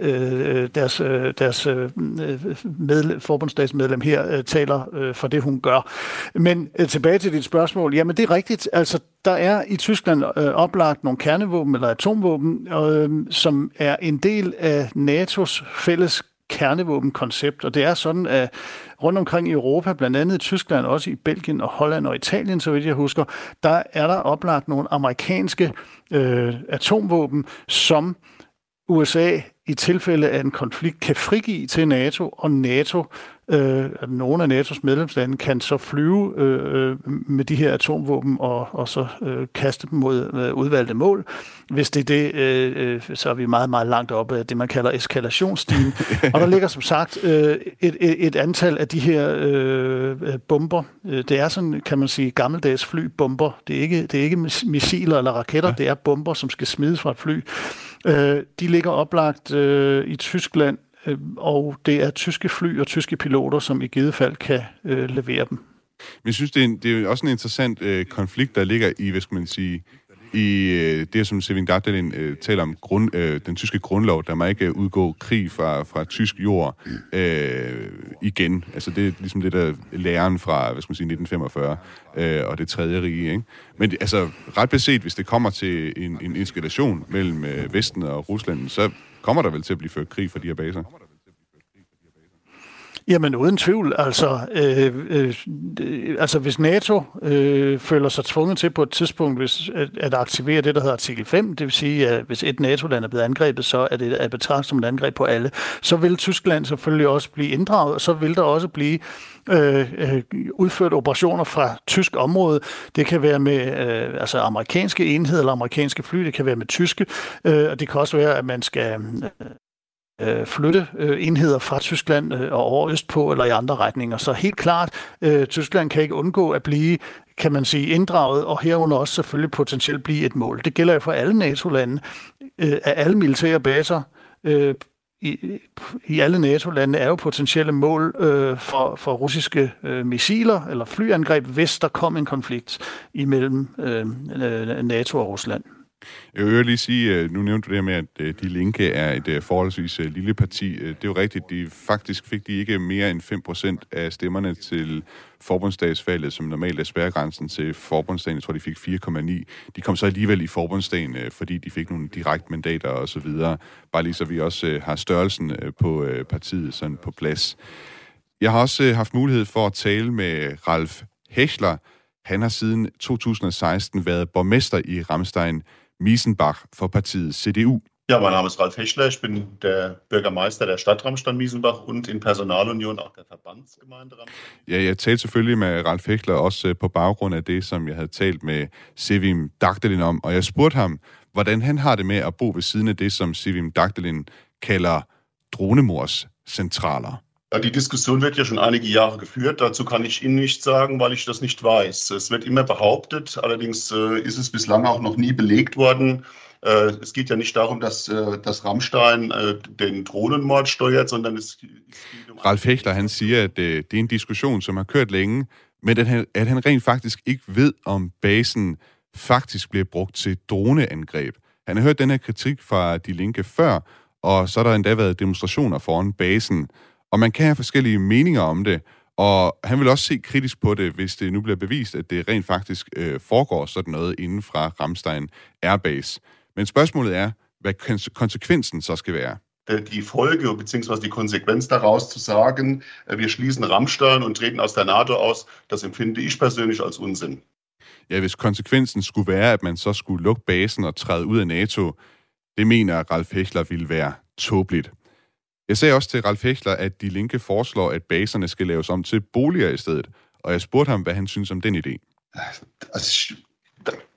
deres, deres med, forbundsdagsmedlem her taler for det, hun gør. Men tilbage til dit spørgsmål. Jamen, det er rigtigt. Altså, der er i Tyskland øh, oplagt nogle kernevåben eller atomvåben, øh, som er en del af NATO's fælles kernevåbenkoncept, og det er sådan, at rundt omkring i Europa, blandt andet i Tyskland, også i Belgien og Holland og Italien, så vidt jeg husker, der er der oplagt nogle amerikanske øh, atomvåben, som USA i tilfælde af en konflikt kan frigive til NATO, og NATO øh, nogle af NATO's medlemslande kan så flyve øh, øh, med de her atomvåben og, og så øh, kaste dem mod øh, udvalgte mål. Hvis det er det, øh, øh, så er vi meget, meget langt oppe af det, man kalder eskalationsstigen. og der ligger som sagt øh, et, et, et antal af de her øh, bomber. Det er sådan, kan man sige, gammeldags flybomber. Det er ikke, det er ikke missiler eller raketter, ja. det er bomber, som skal smides fra et fly. Øh, de ligger oplagt øh, i Tyskland, øh, og det er tyske fly og tyske piloter, som i givet fald kan øh, levere dem. Men jeg synes, det er, en, det er også en interessant øh, konflikt, der ligger i, hvad skal man sige, i øh, det, som Sevin Gardalin øh, taler om, grund, øh, den tyske grundlov, der må ikke øh, udgå krig fra, fra tysk jord øh, igen. Altså det er ligesom det der læren fra, hvad skal man sige, 1945 øh, og det tredje rige, ikke? Men altså, ret beset, hvis det kommer til en, en eskalation mellem øh, Vesten og Rusland, så kommer der vel til at blive ført krig for de her baser? Jamen uden tvivl. Altså, øh, øh, øh, altså hvis NATO øh, føler sig tvunget til på et tidspunkt hvis, at, at aktivere det, der hedder artikel 5, det vil sige, at hvis et NATO-land er blevet angrebet, så er det betragtet som et angreb på alle, så vil Tyskland selvfølgelig også blive inddraget, og så vil der også blive øh, øh, udført operationer fra tysk område. Det kan være med øh, altså amerikanske enheder eller amerikanske fly, det kan være med tyske, øh, og det kan også være, at man skal øh, øh, flytte øh, enheder fra Tyskland øh, og over østpå eller i andre retninger. Så helt klart, øh, Tyskland kan ikke undgå at blive kan man sige, inddraget, og herunder også selvfølgelig potentielt blive et mål. Det gælder jo for alle NATO-lande, øh, at alle militære baser øh, i, i alle NATO-lande er jo potentielle mål øh, for, for russiske øh, missiler eller flyangreb, hvis der kom en konflikt imellem øh, øh NATO og Rusland. Jeg vil lige sige, øh, nu nævnte du det her med, at øh, De Linke er et øh, forholdsvis lille parti. Det er jo rigtigt, de faktisk fik de ikke mere end 5% af stemmerne til forbundsdagsvalget, som normalt er spærregrænsen til forbundsdagen. Jeg tror, de fik 4,9. De kom så alligevel i forbundsdagen, fordi de fik nogle direkte mandater og så videre. Bare lige så vi også har størrelsen på partiet sådan på plads. Jeg har også haft mulighed for at tale med Ralf Hechler. Han har siden 2016 været borgmester i Ramstein Miesenbach for partiet CDU. Ja, mein Name ist Ralf Hechler. Ich bin der Bürgermeister der Stadt Ramstein-Miesenbach und in Personalunion auch der Verbandsgemeinde Ramstein. Ja, jeg talte selvfølgelig med Ralf Hechler også øh, på baggrund af det, som jeg havde talt med Sevim Dagdelin om, og jeg spurgte ham, hvordan han har det med at bo ved siden af det, som Sevim Dagdelin kalder dronemors centraler. Die Diskussion wird ja schon einige Jahre geführt. Dazu kann ich Ihnen nichts sagen, weil ich das nicht weiß. Es wird immer behauptet, allerdings äh, ist es bislang auch noch nie belegt worden. Äh, es geht ja nicht darum, dass, äh, dass Rammstein den Drohnenmord steuert, sondern es, geht um... Ralf Hechler, han siger, at det, det er en diskussion, som har kørt længe, men at han, at han rent faktisk ikke ved, om basen faktisk bliver brugt til droneangreb. Han har hørt den her kritik fra De Linke før, og så har der endda været demonstrationer foran basen, og man kan have forskellige meninger om det, og han vil også se kritisk på det, hvis det nu bliver bevist, at det rent faktisk øh, foregår sådan noget inden fra Ramstein Airbase. Men spørgsmålet er, hvad konsekvensen så skal være. Die Folge bzw. die Konsequenz daraus zu sagen, äh, wir schließen Rammstein und treten aus der NATO aus, das empfinde ich persönlich als Unsinn. Ja, hvis konsekvensen skulle være, at man så skulle lukke basen og træde ud af NATO, det mener Ralf Hechler ville være tåbeligt. Jeg sagde også til Ralf Hechler, at De Linke foreslår, at baserne skal laves om til boliger i stedet, og jeg spurgte ham, hvad han synes om den idé. Altså,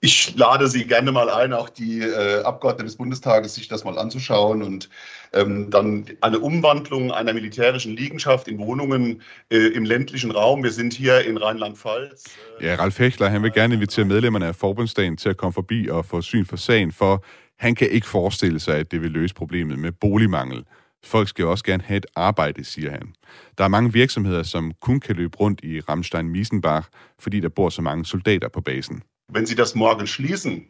ich lade Sie gerne mal ein, auch die äh, Abgeordneten des Bundestages, sich das mal anzuschauen und ähm, dann eine Umwandlung einer militärischen Liegenschaft in Wohnungen äh, im ländlichen Raum. Wir sind hier in Rheinland-Pfalz. Äh, ja, Ralf Hechler, han vil gerne invitere medlemmerne af forbundsdagen til at komme forbi og få syn for sagen, for han kan ikke forestille sig, at det vil løse problemet med boligmangel. Folk skal også gerne have et arbejde, siger han. Der er mange virksomheder, som kun kan løbe rundt i Ramstein-Miesenbach, fordi der bor så mange soldater på basen. Wenn Sie das morgen schließen,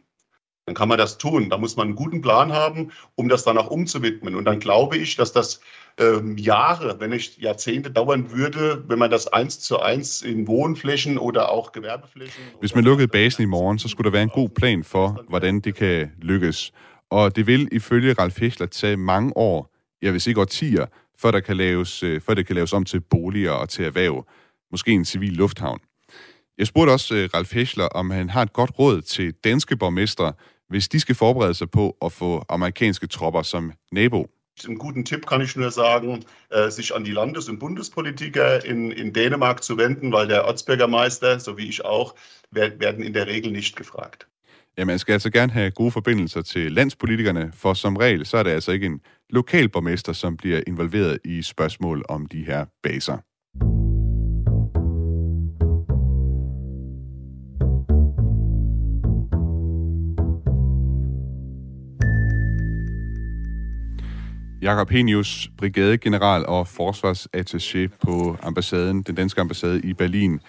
dann kann man das tun. Da muss man einen guten Plan haben, um das dann auch umzuwidmen. Und dann glaube ich, dass das ähm, Jahre, wenn nicht Jahrzehnte dauern würde, wenn man das eins zu eins in Wohnflächen oder auch Gewerbeflächen... Hvis man lukkede basen i morgen, så skulle der være en god plan for, hvordan det kan lykkes. Og det vil ifølge Ralf Hechler tage mange år, jeg vil sige årtier, før, der kan laves, øh, før det kan laves om til boliger og til erhverv. Måske en civil lufthavn. Jeg spurgte også uh, Ralf Hechler, om han har et godt råd til danske borgmestre, hvis de skal forberede sig på at få amerikanske tropper som nabo. En guten Tipp kann ich nur sagen, äh, sich an die Landes- und Bundespolitiker in, in Dänemark zu wenden, weil der Ortsbürgermeister, so wie ich auch, werden in der Regel nicht gefragt. Ja, man skal altså gerne have gode forbindelser til landspolitikerne, for som regel så er det altså ikke en lokalborgmester, som bliver involveret i spørgsmål om de her baser. Jakob Henius, brigadegeneral og forsvarsattaché på ambassaden, den danske ambassade i Berlin.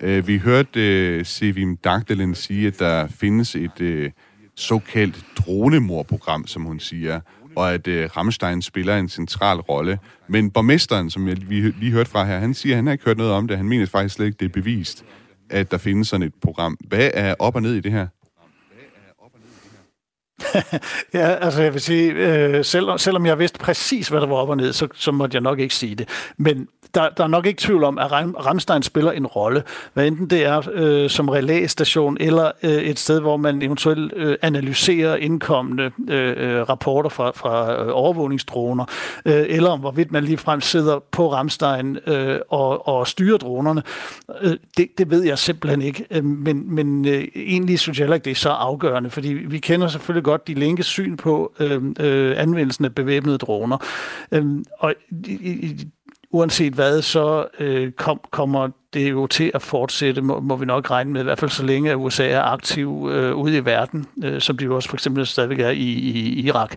Øh, vi hørte øh, Sevim Dagdelen sige, at der findes et øh, såkaldt dronemorprogram, som hun siger, og at øh, Rammstein spiller en central rolle. Men borgmesteren, som jeg lige, lige hørte fra her, han siger, at han har ikke hørt noget om det. Han mener faktisk slet ikke, det er bevist, at der findes sådan et program. Hvad er op og ned i det her? Ja, altså jeg vil sige, øh, selvom, selvom jeg vidste præcis, hvad der var op og ned, så, så måtte jeg nok ikke sige det. Men der, der er nok ikke tvivl om, at Ramstein spiller en rolle. Hvad enten det er øh, som relæstation eller øh, et sted, hvor man eventuelt øh, analyserer indkommende øh, øh rapporter fra, fra øh, overvågningsdroner, øh, eller om hvorvidt man ligefrem sidder på Ramstein øh, og, og styrer dronerne. Øh, det, det ved jeg simpelthen ikke. Øh, men men øh, egentlig synes jeg ikke, det er så afgørende, fordi vi kender selvfølgelig godt de linke syn på øh, øh, anvendelsen af bevæbnede droner. Øh, og i, uanset hvad, så øh, kom, kommer det jo til at fortsætte, må, må vi nok regne med, i hvert fald så længe at USA er aktiv øh, ude i verden, øh, som de jo også for eksempel stadigvæk er i, i Irak.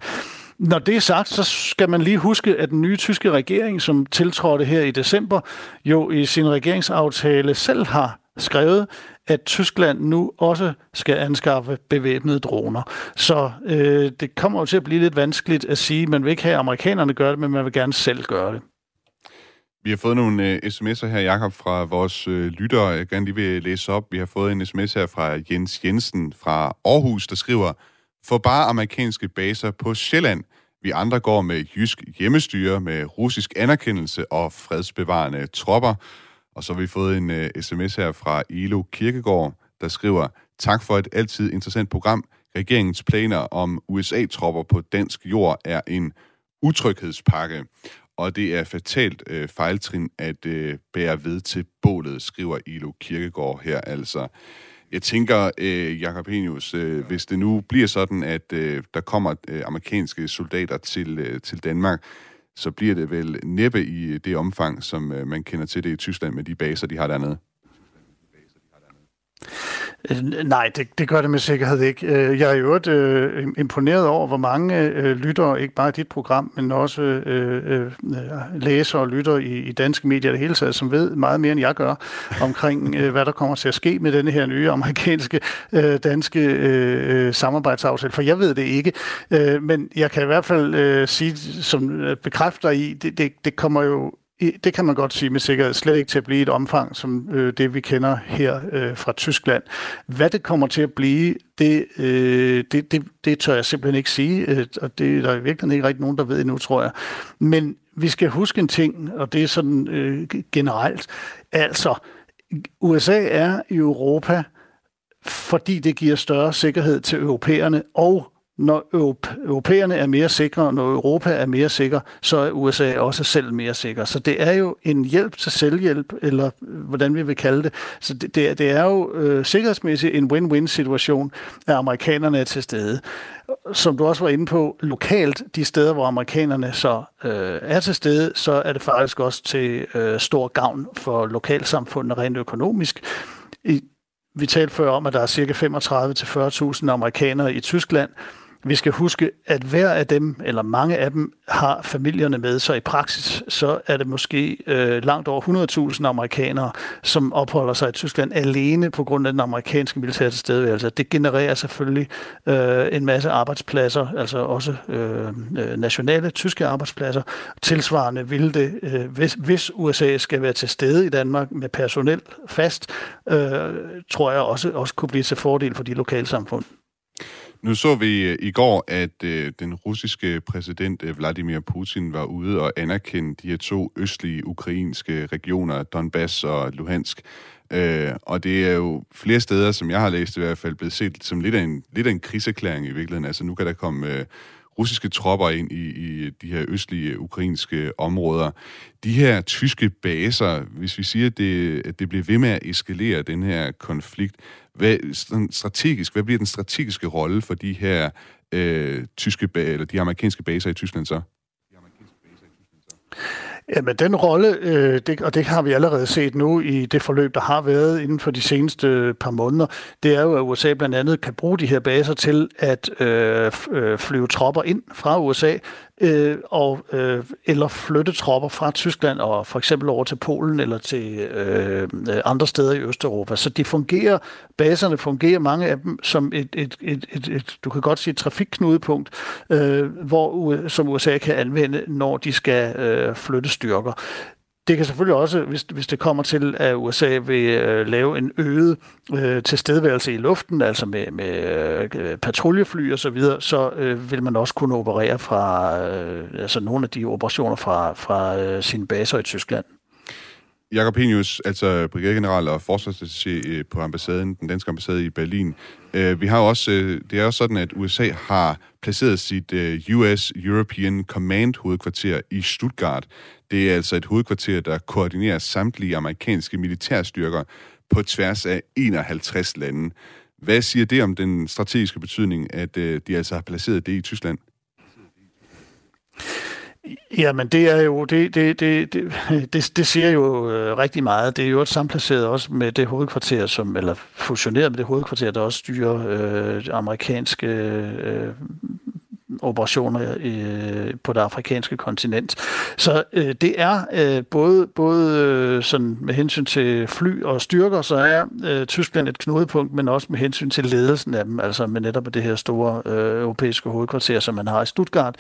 Når det er sagt, så skal man lige huske, at den nye tyske regering, som tiltrådte her i december, jo i sin regeringsaftale selv har skrevet, at Tyskland nu også skal anskaffe bevæbnede droner. Så øh, det kommer jo til at blive lidt vanskeligt at sige, man vil ikke have, at amerikanerne gør det, men man vil gerne selv gøre det. Vi har fået nogle øh, sms'er her, Jakob, fra vores øh, lyttere. Jeg gerne lige vil læse op. Vi har fået en sms her fra Jens Jensen fra Aarhus, der skriver, for bare amerikanske baser på Sjælland. Vi andre går med jysk hjemmestyre, med russisk anerkendelse og fredsbevarende tropper. Og så har vi fået en øh, uh, sms her fra Elo Kirkegaard, der skriver, tak for et altid interessant program. Regeringens planer om USA-tropper på dansk jord er en utryghedspakke og det er fatalt øh, fejltrin at øh, bære ved til bålet, skriver Ilo Kirkegaard her altså. Jeg tænker, øh, Jakob Henius, øh, hvis det nu bliver sådan, at øh, der kommer øh, amerikanske soldater til, øh, til Danmark, så bliver det vel næppe i det omfang, som øh, man kender til det i Tyskland med de baser, de har dernede. Øh, nej, det, det gør det med sikkerhed ikke. Øh, jeg er jo øh, imponeret over, hvor mange øh, lyttere, ikke bare i dit program, men også øh, øh, øh læser og lytter i, i danske medier det hele taget, som ved meget mere, end jeg gør, omkring øh, hvad der kommer til at ske med denne her nye amerikanske, øh, danske øh, samarbejdsaftale. For jeg ved det ikke, øh, men jeg kan i hvert fald øh, sige, som bekræfter i, det, det, det kommer jo det kan man godt sige med sikkerhed, slet ikke til at blive et omfang som øh, det, vi kender her øh, fra Tyskland. Hvad det kommer til at blive, det, øh, det, det, det tør jeg simpelthen ikke sige, øh, og det er der i virkeligheden ikke rigtig nogen, der ved endnu, tror jeg. Men vi skal huske en ting, og det er sådan øh, generelt. Altså, USA er i Europa, fordi det giver større sikkerhed til europæerne og når europæerne er mere sikre, når Europa er mere sikker, så er USA også selv mere sikker. Så det er jo en hjælp til selvhjælp, eller øh, hvordan vi vil kalde det. Så det, det, er, det er jo øh, sikkerhedsmæssigt en win-win situation, at amerikanerne er til stede. Som du også var inde på, lokalt, de steder, hvor amerikanerne så øh, er til stede, så er det faktisk også til øh, stor gavn for lokalsamfundet rent økonomisk. I, vi talte før om, at der er cirka 35-40.000 amerikanere i Tyskland, vi skal huske, at hver af dem, eller mange af dem, har familierne med, så i praksis så er det måske øh, langt over 100.000 amerikanere, som opholder sig i Tyskland alene på grund af den amerikanske militære tilstedeværelse. Det genererer selvfølgelig øh, en masse arbejdspladser, altså også øh, øh nationale tyske arbejdspladser. Tilsvarende vil det, øh, hvis, hvis USA skal være til stede i Danmark med personel fast, øh, tror jeg også, også kunne blive til fordel for de lokale samfund. Nu så vi øh, i går, at øh, den russiske præsident øh, Vladimir Putin var ude og anerkende de her to østlige ukrainske regioner, Donbass og Luhansk. Øh, og det er jo flere steder, som jeg har læst i hvert fald, blevet set som lidt af en, lidt af en kriserklæring i virkeligheden. Altså nu kan der komme øh, russiske tropper ind i, i de her østlige ukrainske områder. De her tyske baser, hvis vi siger, at det, at det bliver ved med at eskalere den her konflikt, hvad, strategisk, hvad bliver den strategiske rolle for de her øh, tyske eller de amerikanske baser i Tyskland så? Jamen den rolle, øh, det, og det har vi allerede set nu i det forløb, der har været inden for de seneste øh, par måneder, det er jo, at USA blandt andet kan bruge de her baser til at øh, øh flyve tropper ind fra USA øh, og, øh, eller flytte tropper fra Tyskland og for eksempel over til Polen eller til øh, øh, andre steder i Østeuropa. Så de fungerer, baserne fungerer mange af dem som et, et, et, et, et du kan godt sige et trafikknudepunkt, øh, hvor, som USA kan anvende, når de skal øh, flytte styrker det kan selvfølgelig også, hvis, hvis det kommer til, at USA vil øh, lave en øget øh, tilstedeværelse i luften, altså med, med øh, patruljefly og så videre, så øh, vil man også kunne operere fra øh, altså nogle af de operationer fra, fra øh, sine baser i Tyskland. Jakob Henius, altså brigadegeneral og forsvarsattaché øh, på ambassaden, den danske ambassade i Berlin. Øh, vi har også, øh, det er også sådan, at USA har placeret sit US European Command hovedkvarter i Stuttgart. Det er altså et hovedkvarter, der koordinerer samtlige amerikanske militærstyrker på tværs af 51 lande. Hvad siger det om den strategiske betydning, at øh, de altså har placeret det i Tyskland? Jamen, det er jo, det, det, det, det, det, det siger jo øh, rigtig meget. Det er jo et samplaceret også med det hovedkvarter, som, eller fusioneret med det hovedkvarter, der også styrer øh, amerikanske øh, operationer øh, på det afrikanske kontinent. Så øh, det er øh, både, både øh, sådan med hensyn til fly og styrker, så er øh, Tyskland et knudepunkt, men også med hensyn til ledelsen af dem, altså med netop det her store øh, europæiske hovedkvarter, som man har i Stuttgart.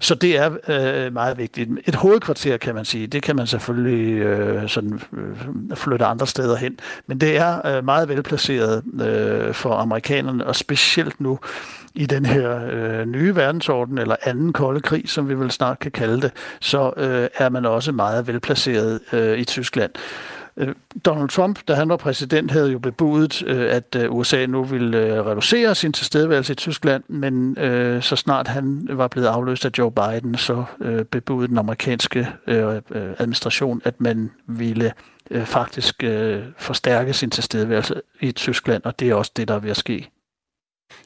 Så det er øh, meget vigtigt. Et hovedkvarter, kan man sige, det kan man selvfølgelig øh, sådan, øh, flytte andre steder hen, men det er øh, meget velplaceret øh, for amerikanerne, og specielt nu, i den her øh, nye verdensorden, eller anden kolde krig, som vi vel snart kan kalde det, så øh, er man også meget velplaceret øh, i Tyskland. Øh, Donald Trump, da han var præsident, havde jo bebudet, øh, at øh, USA nu ville reducere sin tilstedeværelse i Tyskland, men så snart han var blevet afløst af Joe Biden, så bebudede den amerikanske administration, at man ville faktisk forstærke sin tilstedeværelse i Tyskland, og det er også det, der er ved at ske.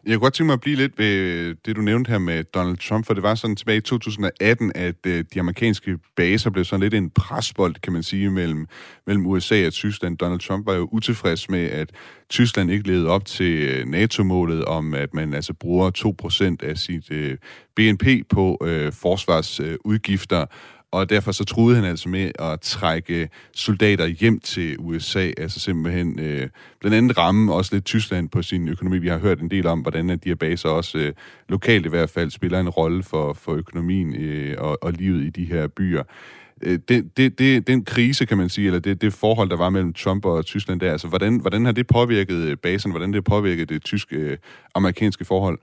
Jeg kunne godt tænke mig at blive lidt ved øh, det, du nævnte her med Donald Trump, for det var sådan tilbage i 2018, at øh, de amerikanske baser blev sådan lidt en presbold, kan man sige, mellem, mellem USA og Tyskland. Donald Trump var jo utilfreds med, at Tyskland ikke levede op til øh, NATO-målet om, at man altså bruger 2% af sit BNP på øh, forsvarsudgifter, og derfor så troede han altså med at trække soldater hjem til USA, altså simpelthen øh, blandt andet ramme også lidt Tyskland på sin økonomi. Vi har hørt en del om, hvordan at de her baser også øh, lokalt i hvert fald spiller en rolle for, for økonomien øh, og, og livet i de her byer. Øh, det, det, det, den krise, kan man sige, eller det, det forhold, der var mellem Trump og Tyskland der, altså hvordan, hvordan har det påvirket øh, basen, hvordan det har påvirket det tyske-amerikanske øh, forhold?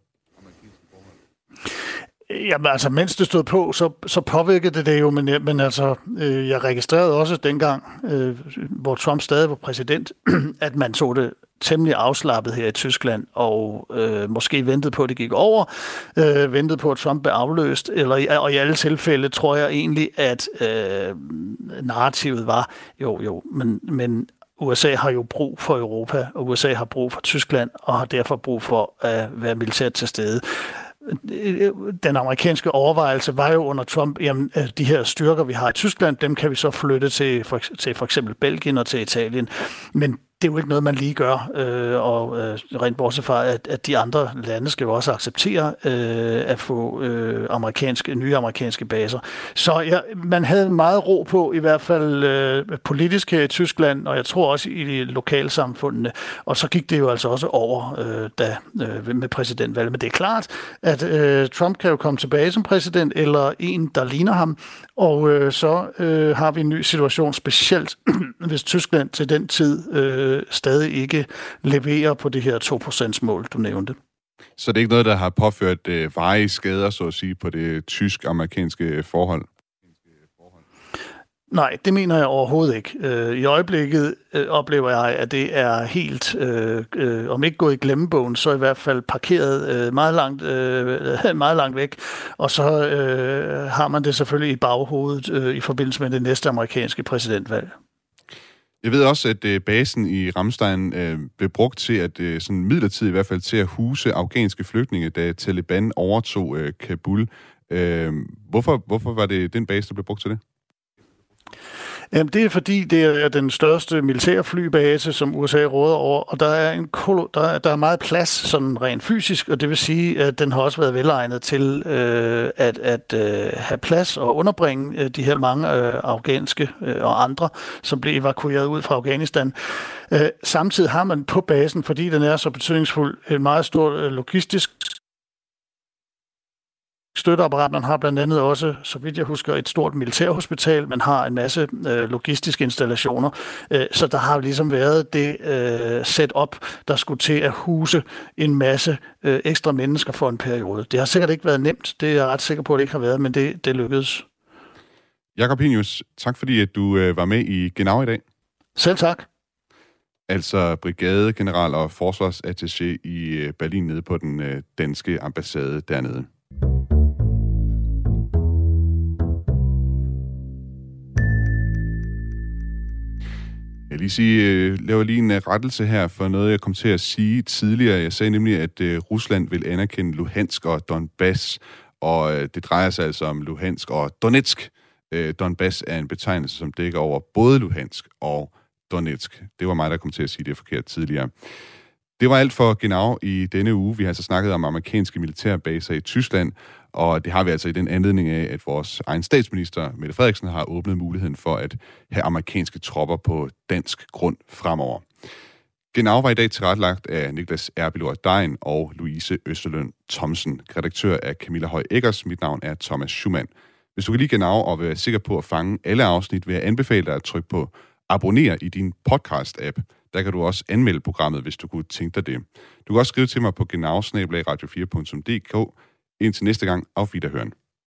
Jamen altså, mens det stod på, så, så påvirkede det det jo, men, men altså, øh, jeg registrerede også dengang, øh, hvor Trump stadig var præsident, at man så det temmelig afslappet her i Tyskland, og øh, måske ventede på, at det gik over, øh, ventede på, at Trump blev afløst, eller, og i alle tilfælde tror jeg egentlig, at øh, narrativet var, jo jo, men, men USA har jo brug for Europa, og USA har brug for Tyskland, og har derfor brug for at være militært til stede den amerikanske overvejelse var jo under Trump, jamen øh, de her styrker, vi har i Tyskland, dem kan vi så flytte til for, til for eksempel Belgien og til Italien. Men det er jo ikke noget, man lige gør, øh, og øh, rent bortset fra, at, at de andre lande skal jo også acceptere øh, at få øh, amerikanske, nye amerikanske baser. Så ja, man havde meget ro på, i hvert fald øh, politisk her i Tyskland, og jeg tror også i de lokalsamfundene, og så gik det jo altså også over øh, da, øh, med præsidentvalget. Men det er klart, at øh, Trump kan jo komme tilbage som præsident, eller en, der ligner ham, og øh, så øh, har vi en ny situation, specielt hvis Tyskland til den tid øh, stadig ikke leverer på det her 2%-mål, du nævnte. Så det er ikke noget, der har påført øh, varige skader, så at sige, på det tysk-amerikanske forhold? Nej, det mener jeg overhovedet ikke. Øh, I øjeblikket øh, oplever jeg, at det er helt, øh, øh, om ikke gået i glemmebogen, så i hvert fald parkeret øh, meget, langt, øh, meget langt væk. Og så øh, har man det selvfølgelig i baghovedet øh, i forbindelse med det næste amerikanske præsidentvalg. Jeg ved også, at øh, basen i Ramstein øh, blev brugt til at, øh, sådan midlertidigt i hvert fald, til at huse afghanske flygtninge, da Taliban overtog øh, Kabul. Øh, hvorfor, hvorfor var det den base, der blev brugt til det? Jamen, det er fordi, det er den største militærflybase, som USA råder over, og der er, en kolo, der, er, der er meget plads sådan rent fysisk, og det vil sige, at den har også været velegnet til øh, at, at øh, have plads og underbringe øh, de her mange øh, afghanske øh, og andre, som blev evakueret ud fra Afghanistan. Øh, samtidig har man på basen, fordi den er så betydningsfuld, en meget stor øh, logistisk støtteapparat. Man har blandt andet også, så vidt jeg husker, et stort militærhospital. Man har en masse øh, logistiske installationer. Øh, så der har ligesom været det øh, setup, der skulle til at huse en masse øh, ekstra mennesker for en periode. Det har sikkert ikke været nemt. Det er jeg ret sikker på, at det ikke har været, men det, det lykkedes. Jakob Hinius, tak fordi at du øh, var med i Genau i dag. Selv tak. Altså brigadegeneral og forsvarsattaché i øh, Berlin nede på den øh, danske ambassade dernede. Jeg lige sige, øh, laver lige en øh, rettelse her for noget, jeg kom til at sige tidligere. Jeg sagde nemlig, at øh, Rusland vil anerkende Luhansk og Donbass, og øh, det drejer sig altså om Luhansk og Donetsk. Donbass er en betegnelse, som dækker over både Luhansk og Donetsk. Det var mig, der kom til at sige det forkert tidligere. Det var alt for Genau i denne uge. Vi har altså snakket om amerikanske militærbaser i Tyskland, og det har vi altså i den anledning af, at vores egen statsminister, Mette Frederiksen, har åbnet muligheden for at have amerikanske tropper på dansk grund fremover. Genau var i dag tilrettelagt af Niklas Erbilor Dein og Louise Østerlund Thomsen, redaktør af Camilla Høj Eggers. Mit navn er Thomas Schumann. Hvis du kan lide Genau og være sikker på at fange alle afsnit, vil jeg anbefale dig at trykke på abonner i din podcast-app. Der kan du også anmelde programmet, hvis du kunne tænke dig det. Du kan også skrive til mig på genavsnabelagradio4.dk. Indtil næste gang, auf Wiederhören.